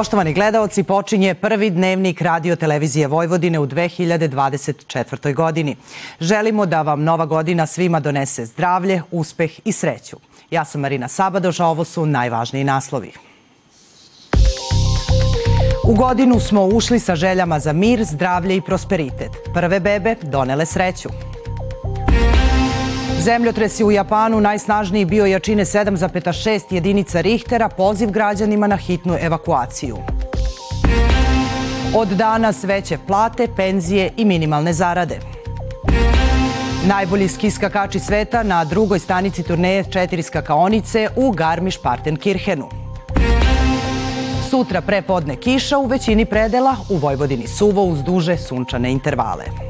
Poštovani gledaoci, počinje prvi dnevnik radio televizije Vojvodine u 2024. godini. Želimo da vam nova godina svima donese zdravlje, uspeh i sreću. Ja sam Marina Sabadoš, a ovo su najvažniji naslovi. U godinu smo ušli sa željama za mir, zdravlje i prosperitet. Prve bebe donele sreću. Zemljotresi u Japanu najsnažniji bio jačine 7,6 jedinica Richtera, poziv građanima na hitnu evakuaciju. Od danas veće plate, penzije i minimalne zarade. Najbolji ski skakači sveta na drugoj stanici turneje četiri skakaonice u Garmisch-Partenkirchenu. Sutra prepodne kiša u većini predela, u Vojvodini suvo uz duže sunčane intervale.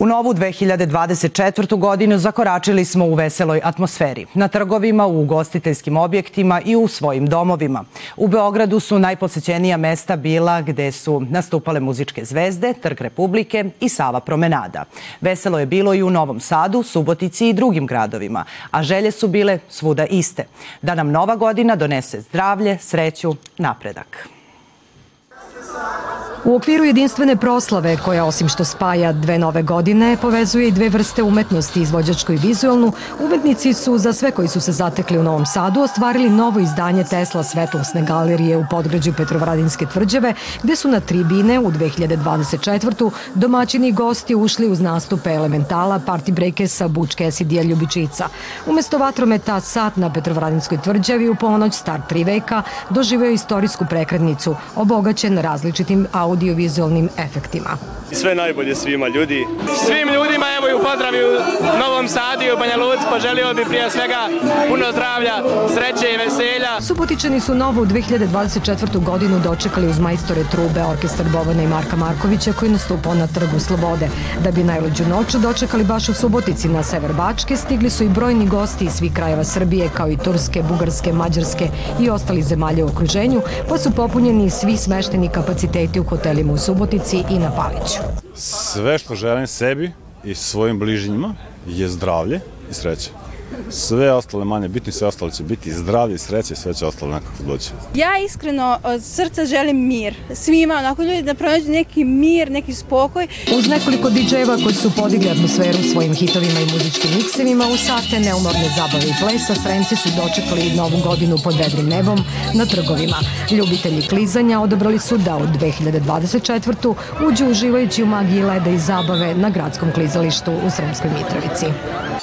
U novu 2024. godinu zakoračili smo u veseloj atmosferi. Na trgovima, u ugostiteljskim objektima i u svojim domovima. U Beogradu su najposećenija mesta bila gde su nastupale muzičke zvezde, Trg Republike i Sava promenada. Veselo je bilo i u Novom Sadu, Subotici i drugim gradovima, a želje su bile svuda iste. Da nam nova godina donese zdravlje, sreću, napredak. U okviru jedinstvene proslave, koja osim što spaja dve nove godine, povezuje i dve vrste umetnosti, izvođačku i vizualnu, umetnici su za sve koji su se zatekli u Novom Sadu ostvarili novo izdanje Tesla svetlosne galerije u podgrađu Petrovradinske tvrđave, gde su na tribine u 2024. domaćini i gosti ušli uz nastupe Elementala, Party Breakesa, Bučke Esidija Ljubičica. Umesto vatrometa sat na Petrovradinskoj tvrđavi u ponoć star tri veka doživeo istorijsku prekrednicu, obogaćen različitim audio audiovizualnim efektima. Sve najbolje svima ljudi. Svim ljudima evo i u pozdravi u Novom Sadu i u Banja Luci poželio bi prije svega puno zdravlja, sreće i veselja. Subotičani su novu 2024. godinu dočekali uz majstore trube, orkestar Bovana i Marka Markovića koji nastupao na Trgu Slobode. Da bi najluđu noć dočekali baš u Subotici na sever Bačke, stigli su i brojni gosti iz svih krajeva Srbije kao i Turske, Bugarske, Mađarske i ostali zemalje u okruženju, pa su popunjeni svi smešteni kapaciteti u hotelima u Subotici i na Paliću. Sve što želim sebi i svojim bližnjima je zdravlje i sreća sve ostale manje bitni, sve ostale će biti zdravlje i sreće, sve će ostalo nekako doći. Ja iskreno od srca želim mir. Svima, onako ljudi da pronađu neki mir, neki spokoj. Uz nekoliko DJ-eva koji su podigli atmosferu svojim hitovima i muzičkim miksevima, u sate neumorne zabave i plesa, Sremci su dočekali novu godinu pod vedrim nebom na trgovima. Ljubitelji klizanja odobrali su da od 2024. uđu uživajući u magiji leda i zabave na gradskom klizalištu u Sremskoj Mitrovici.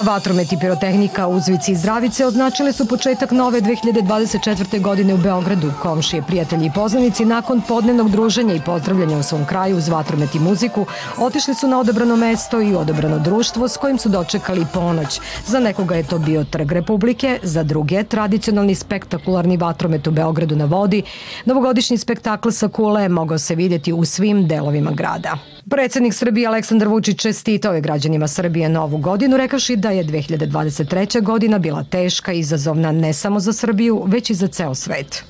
Vatromet i pirotehnika Uzvici i Zdravice označile su početak nove 2024. godine u Beogradu. Komšije, prijatelji i poznanici nakon podnevnog druženja i pozdravljanja u svom kraju uz vatromet i muziku otišli su na odabrano mesto i odabrano društvo s kojim su dočekali ponoć. Za nekoga je to bio Trg Republike, za druge tradicionalni spektakularni vatromet u Beogradu na vodi. Novogodišnji spektakl sa kule mogao se vidjeti u svim delovima grada. Predsednik Srbije Aleksandar Vučić čestitao je građanima Srbije novu godinu, rekavši da je 2023. godina bila teška i izazovna ne samo za Srbiju, već i za ceo svet.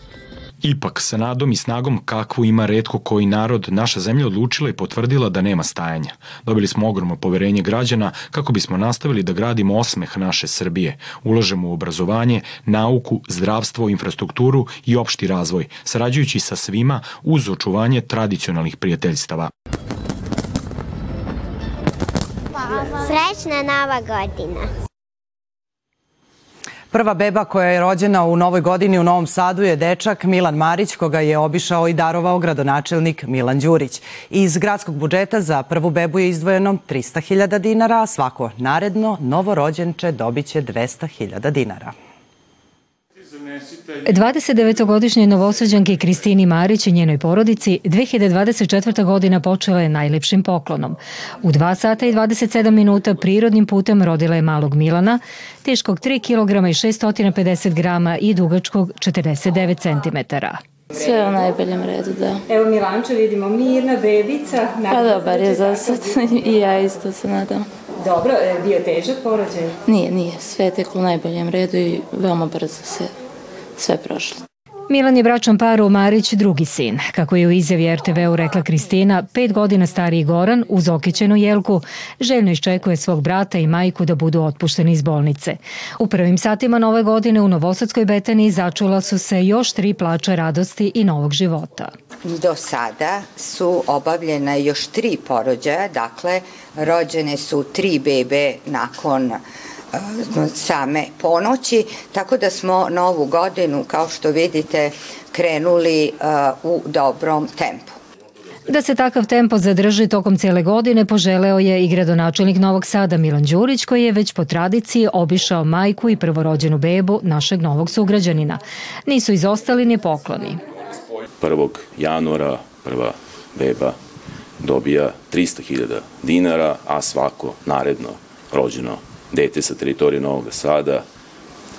Ipak, sa nadom i snagom kakvu ima redko koji narod, naša zemlja odlučila i potvrdila da nema stajanja. Dobili smo ogromno poverenje građana kako bismo nastavili da gradimo osmeh naše Srbije. Ulažemo u obrazovanje, nauku, zdravstvo, infrastrukturu i opšti razvoj, sarađujući sa svima uz očuvanje tradicionalnih prijateljstava. Srećna nova godina. Prva beba koja je rođena u novoj godini u Novom Sadu je dečak Milan Marić, koga je obišao i darovao gradonačelnik Milan Đurić. Iz gradskog budžeta za prvu bebu je izdvojeno 300.000 dinara, a svako naredno novorođenče dobiće 200.000 dinara. 29-godišnje novosađanke Kristini Marić i njenoj porodici 2024. godina počela je najlepšim poklonom. U 2 sata i 27 minuta prirodnim putem rodila je malog Milana, teškog 3 kg i 650 grama i dugačkog 49 cm. Sve u najboljem redu, da. Evo Milanča vidimo, mirna bebica. Pa dobar je za sad i ja isto se nadam. Dobro, je bio težak porođaj? Nije, nije. Sve je teklo u najboljem redu i veoma brzo se sve prošlo. Milan je bračan paru Marić drugi sin. Kako je u izjavi RTV-u rekla Kristina, pet godina stariji Goran, uz okićenu jelku, željno iščekuje svog brata i majku da budu otpušteni iz bolnice. U prvim satima nove godine u Novosadskoj Betani začula su se još tri plače radosti i novog života. Do sada su obavljena još tri porođaja, dakle rođene su tri bebe nakon same ponoći, tako da smo novu godinu, kao što vidite, krenuli u dobrom tempu. Da se takav tempo zadrži tokom cijele godine poželeo je i gradonačelnik Novog Sada Milan Đurić koji je već po tradiciji obišao majku i prvorođenu bebu našeg novog sugrađanina. Nisu izostali ni pokloni. 1. januara prva beba dobija 300.000 dinara, a svako naredno rođeno dete sa teritorije Novog Sada,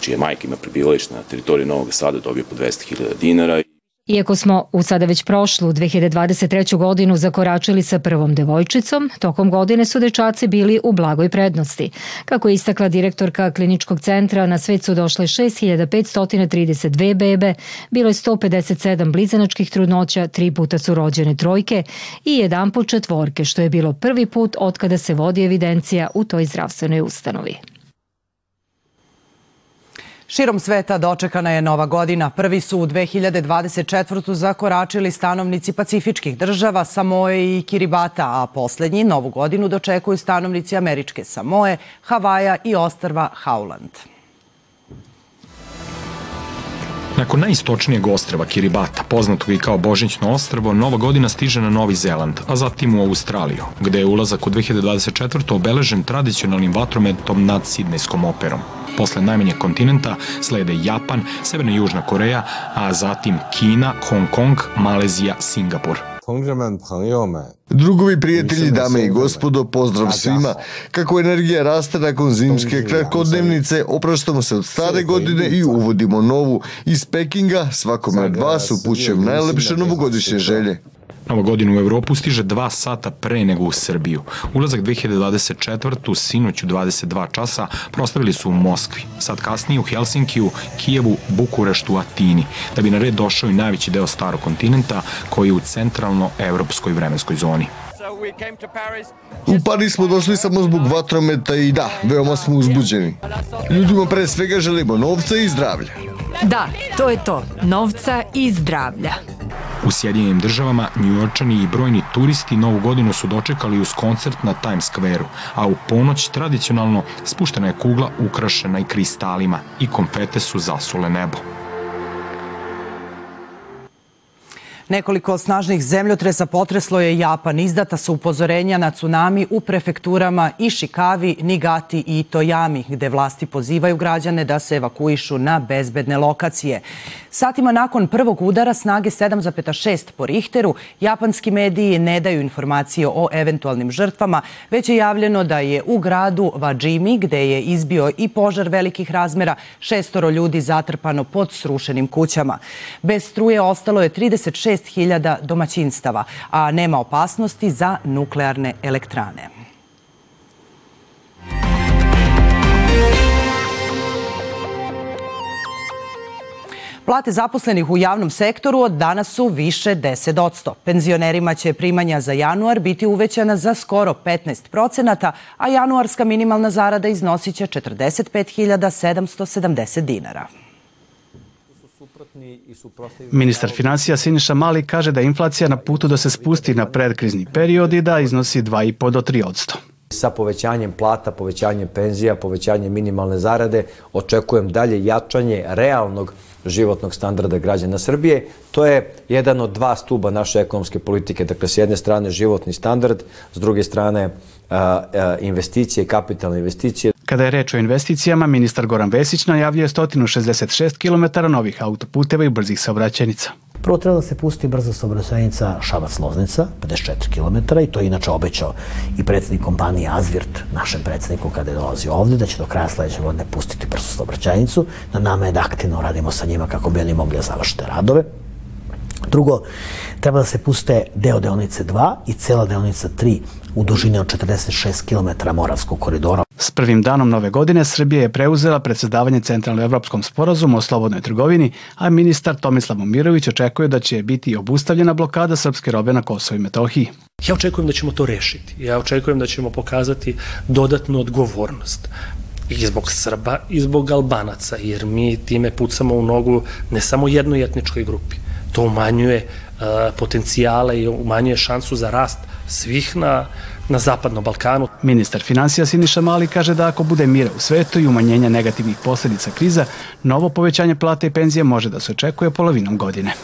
čije majka ima prebivalište na teritoriji Novog Sada, dobije po 200.000 dinara. Iako smo u sada već prošlu 2023. godinu zakoračili sa prvom devojčicom, tokom godine su dečaci bili u blagoj prednosti. Kako je istakla direktorka kliničkog centra, na svet su došle 6532 bebe, bilo je 157 blizanačkih trudnoća, tri puta su rođene trojke i jedan put četvorke, što je bilo prvi put od kada se vodi evidencija u toj zdravstvenoj ustanovi. Širom sveta dočekana je nova godina. Prvi su u 2024. zakoračili stanovnici pacifičkih država Samoe i Kiribata, a poslednji novu godinu dočekuju stanovnici američke Samoe, Havaja i ostrva Howland. Nakon najistočnijeg ostrava Kiribata, poznatog i kao Božićno ostrvo, Nova godina stiže na Novi Zeland, a zatim u Australiju, gde je ulazak u 2024. obeležen tradicionalnim vatrometom nad Sidnejskom operom. Posle najmanjeg kontinenta slede Japan, Severna i Južna Koreja, a zatim Kina, Hong Kong, Malezija, Singapur. Drugovi, prijatelji, dame i gospodo, pozdrav svima. Kako energija raste nakon zimske kratkodnevnice, opraštamo se od stare godine i uvodimo novu. Iz Pekinga svakome od vas upućujem najlepše novogodišnje želje. Nova godina u Evropu stiže dva sata pre nego u Srbiju. Ulazak 2024. sinoć u 22 časa proslavili su u Moskvi, sad kasnije u Helsinkiju, Kijevu, Bukureštu, Atini, da bi na red došao i najveći deo starog kontinenta koji je u centralno-evropskoj vremenskoj zoni. U Pariz smo došli samo zbog vatrometa i da, veoma smo uzbuđeni. Ljudima pre svega želimo novca i zdravlja. Da, to je to, novca i zdravlja. U Sjedinjenim državama, njujorčani i brojni turisti Novu godinu su dočekali uz koncert na Times Square-u, a u ponoć tradicionalno spuštena je kugla ukrašena i kristalima i konfete su zasule nebo. Nekoliko snažnih zemljotresa potreslo je Japan. Izdata su upozorenja na tsunami u prefekturama Ishikavi, Nigati i Toyami, gde vlasti pozivaju građane da se evakuišu na bezbedne lokacije. Satima nakon prvog udara snage 7,6 po Richteru, japanski mediji ne daju informacije o eventualnim žrtvama, već je javljeno da je u gradu Vajimi, gde je izbio i požar velikih razmera, šestoro ljudi zatrpano pod srušenim kućama. Bez struje ostalo je 36 6.000 domaćinstava, a nema opasnosti za nuklearne elektrane. Plate zaposlenih u javnom sektoru od danas su više 10 od 100. Penzionerima će primanja za januar biti uvećana za skoro 15 procenata, a januarska minimalna zarada iznosit će 45.770 dinara. Ministar financija Siniša Mali kaže da je inflacija na putu da se spusti na predkrizni period i da iznosi 2,5 do 3 odsto. Sa povećanjem plata, povećanjem penzija, povećanjem minimalne zarade očekujem dalje jačanje realnog životnog standarda građana Srbije. To je jedan od dva stuba naše ekonomske politike. Dakle, s jedne strane životni standard, s druge strane investicije, kapitalne investicije. Kada je reč o investicijama, ministar Goran Vesić najavljuje 166 km novih autoputeva i brzih saobraćajnica. Prvo treba da se pusti brza saobraćajnica Šabac-Loznica, 54 km, i to je inače obećao i predsednik kompanije Azvirt, našem predsedniku kada je dolazi ovde, da će do kraja sledeće godine pustiti brzu saobraćajnicu. Na nama je da aktivno radimo sa njima kako bi oni mogli da završite radove. Drugo, treba da se puste deo deonice 2 i cela deonica 3 u dužini od 46 km Moravskog koridora. S prvim danom nove godine Srbija je preuzela predsedavanje Centralno-evropskom sporazumu o slobodnoj trgovini, a ministar Tomislav Momirović očekuje da će biti obustavljena blokada srpske robe na Kosovo i Metohiji. Ja očekujem da ćemo to rešiti. Ja očekujem da ćemo pokazati dodatnu odgovornost i zbog Srba i zbog Albanaca, jer mi time pucamo u nogu ne samo jednoj etničkoj grupi. To umanjuje uh, potencijale i umanjuje šansu za rast svih na, na Zapadnom Balkanu. Ministar financija Siniša Mali kaže da ako bude mira u svetu i umanjenja negativnih posledica kriza, novo povećanje plate i penzije može da se očekuje polovinom godine.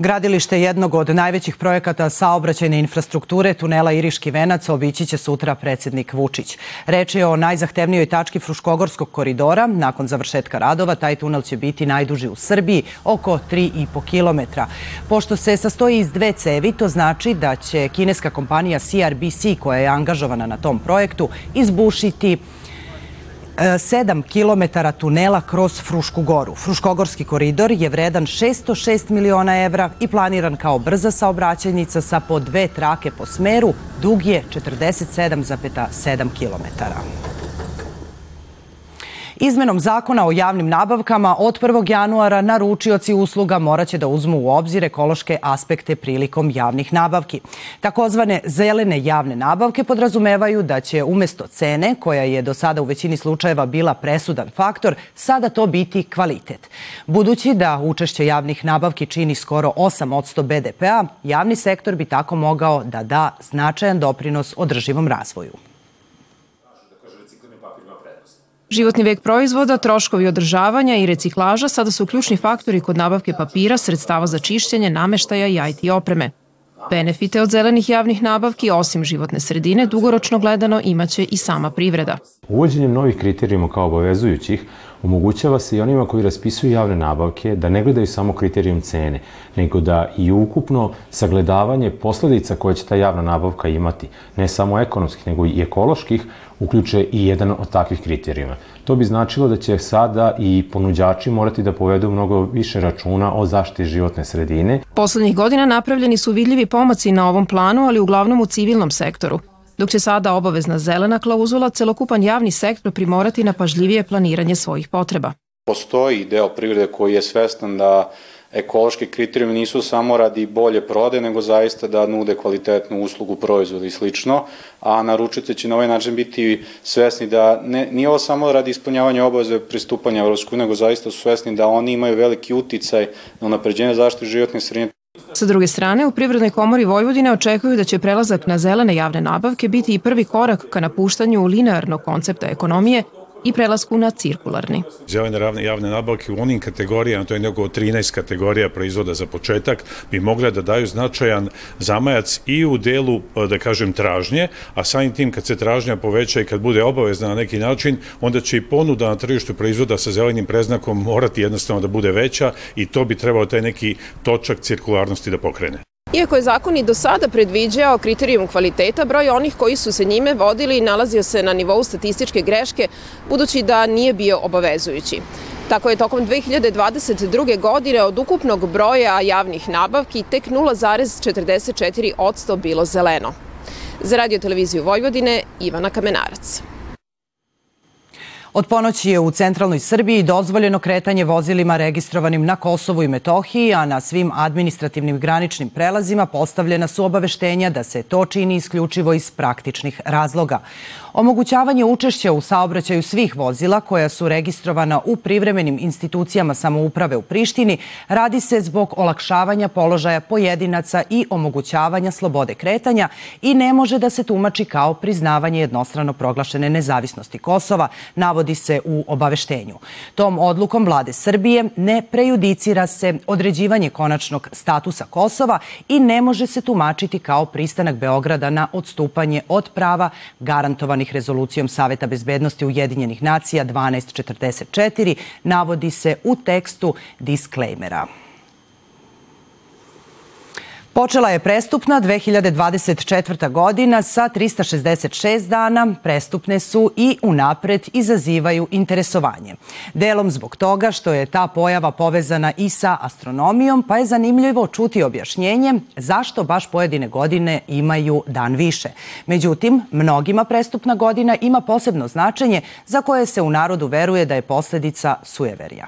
Gradilište jednog od najvećih projekata saobraćajne infrastrukture tunela Iriški venac obići će sutra predsednik Vučić. Reč je o najzahtevnijoj tački Fruškogorskog koridora. Nakon završetka radova taj tunel će biti najduži u Srbiji, oko 3,5 kilometra. Pošto se sastoji iz dve cevi, to znači da će kineska kompanija CRBC koja je angažovana na tom projektu izbušiti 7 km tunela kroz Frušku goru. Fruškogorski koridor je vredan 606 miliona evra i planiran kao brza saobraćajnica sa po dve trake po smeru, dug je 47,7 kilometara. Izmenom zakona o javnim nabavkama od 1. januara naručioci usluga moraće da uzmu u obzir ekološke aspekte prilikom javnih nabavki. Takozvane zelene javne nabavke podrazumevaju da će umesto cene, koja je do sada u većini slučajeva bila presudan faktor, sada to biti kvalitet. Budući da učešće javnih nabavki čini skoro 8 BDP-a, javni sektor bi tako mogao da da značajan doprinos održivom razvoju. Životni vek proizvoda, troškovi održavanja i reciklaža sada su ključni faktori kod nabavke papira, sredstava za čišćenje, nameštaja i IT opreme. Benefite od zelenih javnih nabavki, osim životne sredine, dugoročno gledano imaće i sama privreda. Uvođenjem novih kriterijuma kao obavezujućih omogućava se i onima koji raspisuju javne nabavke da ne gledaju samo kriterijum cene, nego da i ukupno sagledavanje posledica koje će ta javna nabavka imati, ne samo ekonomskih, nego i ekoloških, uključe i jedan od takvih kriterijuma. To bi značilo da će sada i ponuđači morati da povedu mnogo više računa o zaštiti životne sredine. Poslednjih godina napravljeni su vidljivi pomaci na ovom planu, ali uglavnom u civilnom sektoru dok će sada obavezna zelena klauzula celokupan javni sektor primorati na pažljivije planiranje svojih potreba. Postoji deo privrede koji je svestan da ekološki kriterijumi nisu samo radi bolje prode, nego zaista da nude kvalitetnu uslugu, proizvoda i slično, a naručice će na ovaj način biti svesni da ne, nije ovo samo radi ispunjavanja obaveze pristupanja Evropsku, nego zaista su svesni da oni imaju veliki uticaj na unapređenje zaštite životne sredine. Sa druge strane, u Privrednoj komori Vojvodine očekuju da će prelazak na zelene javne nabavke biti i prvi korak ka napuštanju linearnog koncepta ekonomije i prelasku na cirkularni. Zelene ravne javne nabavke u onim kategorijama, to je nego 13 kategorija proizvoda za početak, bi mogle da daju značajan zamajac i u delu, da kažem, tražnje, a samim tim kad se tražnja poveća i kad bude obavezna na neki način, onda će i ponuda na tržištu proizvoda sa zelenim preznakom morati jednostavno da bude veća i to bi trebao taj neki točak cirkularnosti da pokrene. Iako je zakon i do sada predviđao kriterijum kvaliteta, broj onih koji su se njime vodili nalazio se na nivou statističke greške, budući da nije bio obavezujući. Tako je tokom 2022. godine od ukupnog broja javnih nabavki tek 0,44% bilo zeleno. Za radio televiziju Vojvodine, Ivana Kamenarac. Od ponoći je u centralnoj Srbiji dozvoljeno kretanje vozilima registrovanim na Kosovu i Metohiji, a na svim administrativnim graničnim prelazima postavljena su obaveštenja da se to čini isključivo iz praktičnih razloga. Omogućavanje učešća u saobraćaju svih vozila koja su registrovana u privremenim institucijama samouprave u Prištini radi se zbog olakšavanja položaja pojedinaca i omogućavanja slobode kretanja i ne može da se tumači kao priznavanje jednostrano proglašene nezavisnosti Kosova, navodi se u obaveštenju. Tom odlukom vlade Srbije ne prejudicira se određivanje konačnog statusa Kosova i ne može se tumačiti kao pristanak Beograda na odstupanje od prava garantovanih usvojenih rezolucijom Saveta bezbednosti Ujedinjenih nacija 1244, navodi se u tekstu disklejmera. Počela je prestupna 2024. godina sa 366 dana. Prestupne su i unapred izazivaju interesovanje. Delom zbog toga što je ta pojava povezana i sa astronomijom, pa je zanimljivo čuti objašnjenje zašto baš pojedine godine imaju dan više. Međutim, mnogima prestupna godina ima posebno značenje za koje se u narodu veruje da je posledica sujeverija.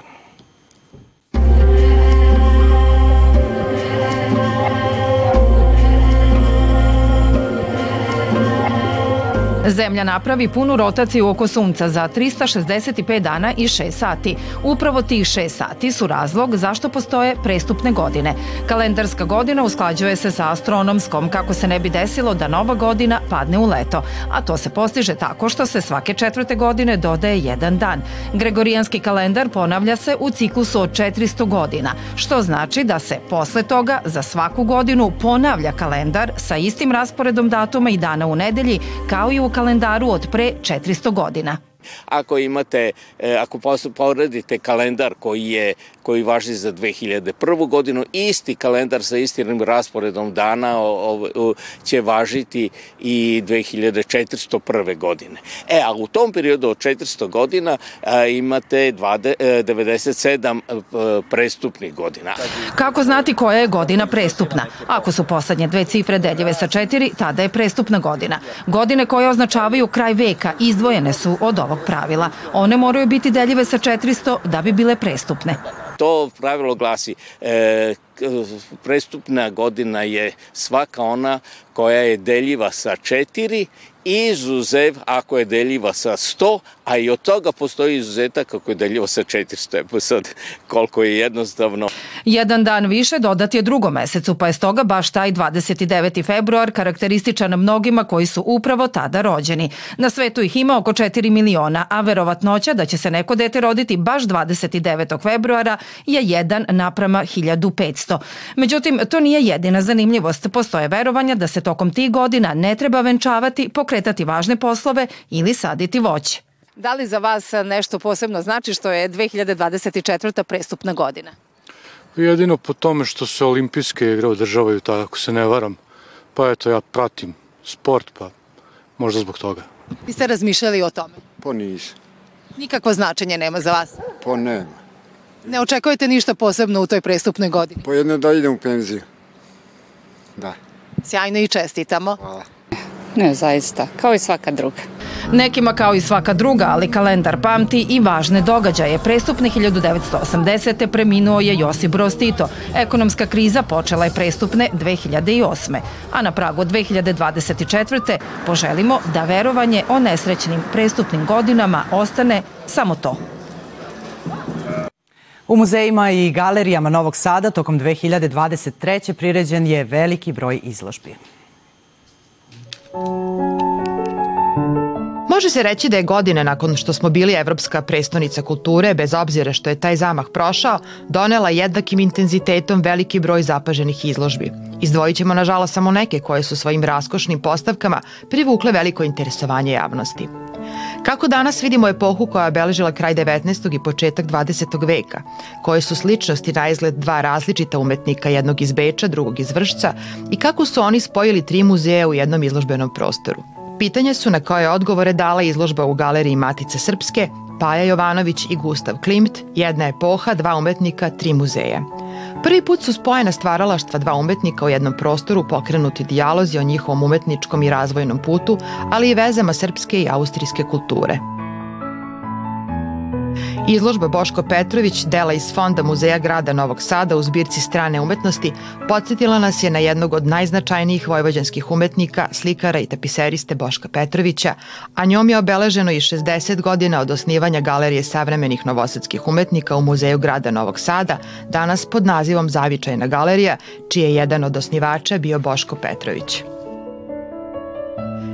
Zemlja napravi punu rotaciju oko Sunca za 365 dana i 6 sati. Upravo tih 6 sati su razlog zašto postoje prestupne godine. Kalendarska godina usklađuje se sa astronomskom kako se ne bi desilo da nova godina padne u leto, a to se postiže tako što se svake četvrte godine dodaje jedan dan. Gregorijanski kalendar ponavlja se u ciklusu od 400 godina, što znači da se posle toga za svaku godinu ponavlja kalendar sa istim rasporedom datuma i dana u nedelji kao i u kalendaru od pre 400 godina. Ako imate, e, ako poredite kalendar koji je koji važi za 2001. godinu, isti kalendar sa istim rasporedom dana će važiti i 2401. godine. E, a u tom periodu od 400 godina imate 20, 97 e, prestupnih godina. Kako znati koja je godina prestupna? Ako su poslednje dve cifre deljive sa četiri, tada je prestupna godina. Godine koje označavaju kraj veka izdvojene su od ovog pravila. One moraju biti deljive sa 400 da bi bile prestupne. To pravilo glasi e, prestupna godina je svaka ona koja je deljiva sa 4 izuzev ako je deljiva sa 100, a i od toga postoji izuzetak ako je deljiva sa 400. Evo sad koliko je jednostavno. Jedan dan više dodat je drugom mesecu, pa je stoga baš taj 29. februar karakterističan mnogima koji su upravo tada rođeni. Na svetu ih ima oko 4 miliona, a verovatnoća da će se neko dete roditi baš 29. februara je 1 naprama 1500. Međutim, to nije jedina zanimljivost. Postoje verovanja da se tokom tih godina ne treba venčavati, pokretati važne poslove ili saditi voće. Da li za vas nešto posebno znači što je 2024. prestupna godina? Jedino po tome što se olimpijske igre održavaju tako, ako se ne varam. Pa eto, ja pratim sport, pa možda zbog toga. Vi ste razmišljali o tome? Pa nisam. Nikakvo značenje nema za vas? Pa nema. Ne očekujete ništa posebno u toj prestupnoj godini? Pa jedno da idem u penziju. Da. Sjajno i čestitamo. Hvala. Ne, zaista, kao i svaka druga. Nekima kao i svaka druga, ali kalendar pamti i važne događaje. Prestupne 1980. preminuo je Josip Broz Tito. Ekonomska kriza počela je prestupne 2008. A na pragu 2024. poželimo da verovanje o nesrećnim prestupnim godinama ostane samo to. U muzejima i galerijama Novog Sada tokom 2023. priređen je veliki broj izložbi. Može se reći da je godine nakon što smo bili Evropska prestonica kulture, bez obzira što je taj zamah prošao, donela jednakim intenzitetom veliki broj zapaženih izložbi. Izdvojit ćemo nažalost samo neke koje su svojim raskošnim postavkama privukle veliko interesovanje javnosti. Kako danas vidimo epohu koja je obeležila kraj 19. i početak 20. veka, koje su sličnosti na izgled dva različita umetnika, jednog iz Beča, drugog iz Vršca, i kako su oni spojili tri muzeja u jednom izložbenom prostoru. Pitanje su na koje odgovore dala izložba u galeriji Matice Srpske, Paja Jovanović i Gustav Klimt, jedna epoha, dva umetnika, tri muzeja. Prvi put su spojena stvaralaštva dva umetnika u jednom prostoru pokrenuti dijalozi o njihovom umetničkom i razvojnom putu, ali i vezama srpske i austrijske kulture. Izložba Boško Petrović, dela iz Fonda Muzeja grada Novog Sada u zbirci strane umetnosti, podsjetila nas je na jednog od najznačajnijih vojvođanskih umetnika, slikara i tapiseriste Boška Petrovića, a njom je obeleženo i 60 godina od osnivanja Galerije savremenih novosadskih umetnika u Muzeju grada Novog Sada, danas pod nazivom Zavičajna galerija, čiji je jedan od osnivača bio Boško Petrović.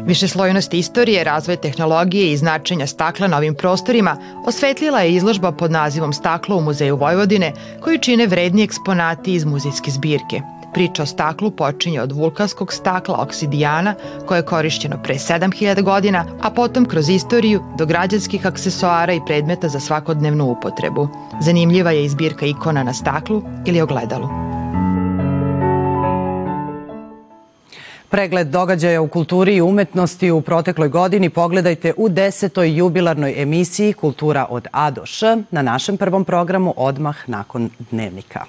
Višeslojnost istorije, razvoj tehnologije i značenja stakla na ovim prostorima osvetlila je izložba pod nazivom Staklo u Muzeju Vojvodine, koju čine vredni eksponati iz muzejske zbirke. Priča o staklu počinje od vulkanskog stakla oksidijana koje je korišćeno pre 7000 godina, a potom kroz istoriju do građanskih aksesoara i predmeta za svakodnevnu upotrebu. Zanimljiva je izbirka ikona na staklu ili ogledalu. Pregled događaja u kulturi i umetnosti u protekloj godini pogledajte u desetoj jubilarnoj emisiji Kultura od A do Š na našem prvom programu odmah nakon dnevnika.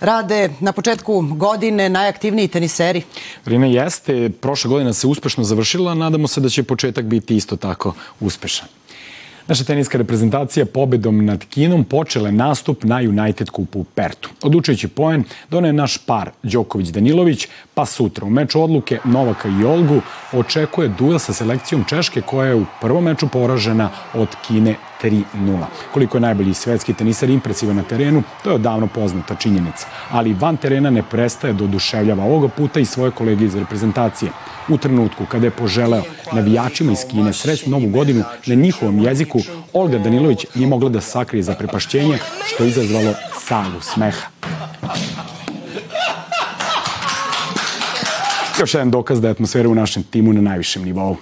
Rade na početku godine najaktivniji teniseri. Vrime jeste, prošla godina se uspešno završila, nadamo se da će početak biti isto tako uspešan. Naša teniska reprezentacija pobedom nad Kinom počela nastup na United Kupu u Pertu. Odlučujući poen donaje naš par Đoković-Danilović, pa sutra u meču odluke Novaka i Olgu očekuje duel sa selekcijom Češke koja je u prvom meču poražena od Kine 3-0. Koliko je najbolji svetski tenisar impresivan na terenu, to je odavno poznata činjenica. Ali van terena ne prestaje da oduševljava ovoga puta i svoje kolege iz reprezentacije. U trenutku kada je poželeo navijačima iz Kine srećnu novu godinu na njihovom jeziku, Olga Danilović nije mogla da sakrije za prepašćenje, što je izazvalo salu smeha. Još jedan dokaz da je atmosfera u našem timu na najvišem nivou.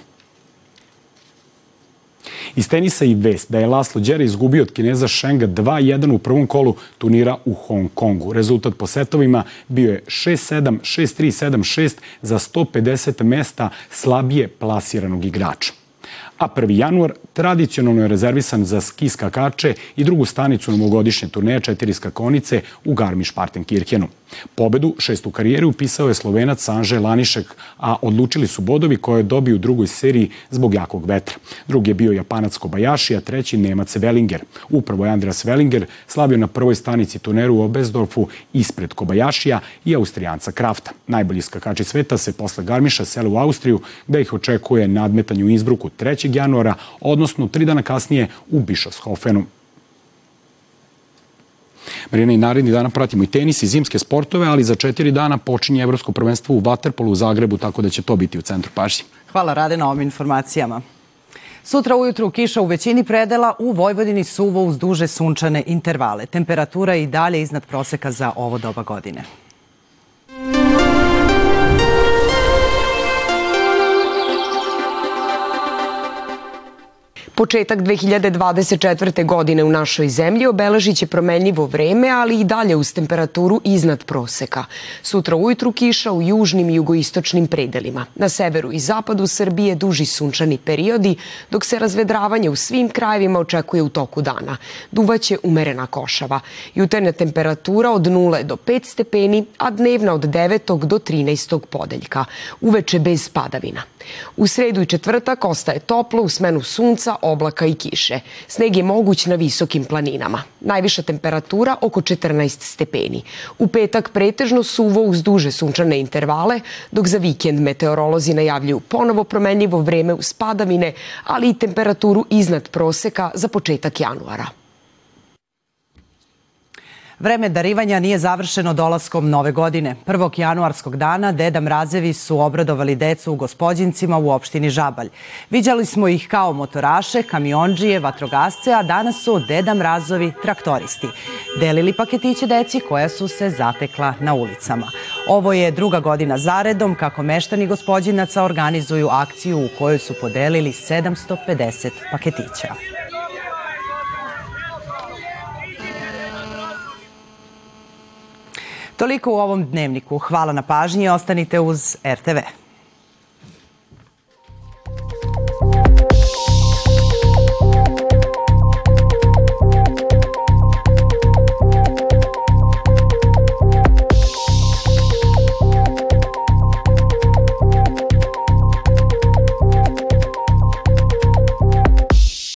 Iz tenisa i vest da je Laslo Đera izgubio od Kineza Šenga 2-1 u prvom kolu turnira u Hong Kongu. Rezultat po setovima bio je 6-7, 6-3, 7-6 za 150 mesta slabije plasiranog igrača a 1. januar tradicionalno je rezervisan za ski skakače i drugu stanicu novogodišnje turneje četiri skakonice u Garmisch-Partenkirchenu. Pobedu, šestu karijeru, upisao je Slovenac Sanže Lanišek, a odlučili su bodovi koje je dobio u drugoj seriji zbog jakog vetra. Drugi je bio Japanac Kobayashi, a treći Nemac Wellinger. Upravo je Andreas Wellinger slavio na prvoj stanici turneru u Obezdorfu ispred Kobayashija i Austrijanca Krafta. Najbolji skakači sveta se posle Garmiša sele u Austriju, gde ih očekuje nadmetanje u Innsbrucku 3. januara, odnosno tri dana kasnije u Bischofshofenu. Marijana i naredni dana pratimo i tenis i zimske sportove, ali za četiri dana počinje Evropsko prvenstvo u Waterpolu u Zagrebu, tako da će to biti u centru pažnje. Hvala Rade na ovim informacijama. Sutra ujutru kiša u većini predela, u Vojvodini suvo uz duže sunčane intervale. Temperatura je i dalje iznad proseka za ovo doba godine. Početak 2024. godine u našoj zemlji obeležit će promenljivo vreme, ali i dalje uz temperaturu iznad proseka. Sutra ujutru kiša u južnim i jugoistočnim predelima. Na severu i zapadu Srbije duži sunčani periodi, dok se razvedravanje u svim krajevima očekuje u toku dana. Duvaće umerena košava. Jutarnja temperatura od 0 do 5 stepeni, a dnevna od 9. do 13. podeljka. Uveče bez padavina. U sredu i četvrtak ostaje toplo u smenu sunca, oblaka i kiše. Sneg je moguć na visokim planinama. Najviša temperatura oko 14 stepeni. U petak pretežno suvo uz duže sunčane intervale, dok za vikend meteorolozi najavljuju ponovo promenljivo vreme uz padavine, ali i temperaturu iznad proseka za početak januara. Vreme darivanja nije završeno dolaskom nove godine. 1. januarskog dana Deda Mrazevi su obradovali decu u gospodjincima u opštini Žabalj. Viđali smo ih kao motoraše, kamionđije, vatrogasce, a danas su Deda Mrazovi traktoristi. Delili paketiće deci koja su se zatekla na ulicama. Ovo je druga godina zaredom kako meštani gospodjinaca organizuju akciju u kojoj su podelili 750 paketića. Toliko u ovom dnevniku. Hvala na pažnji i ostanite uz RTV.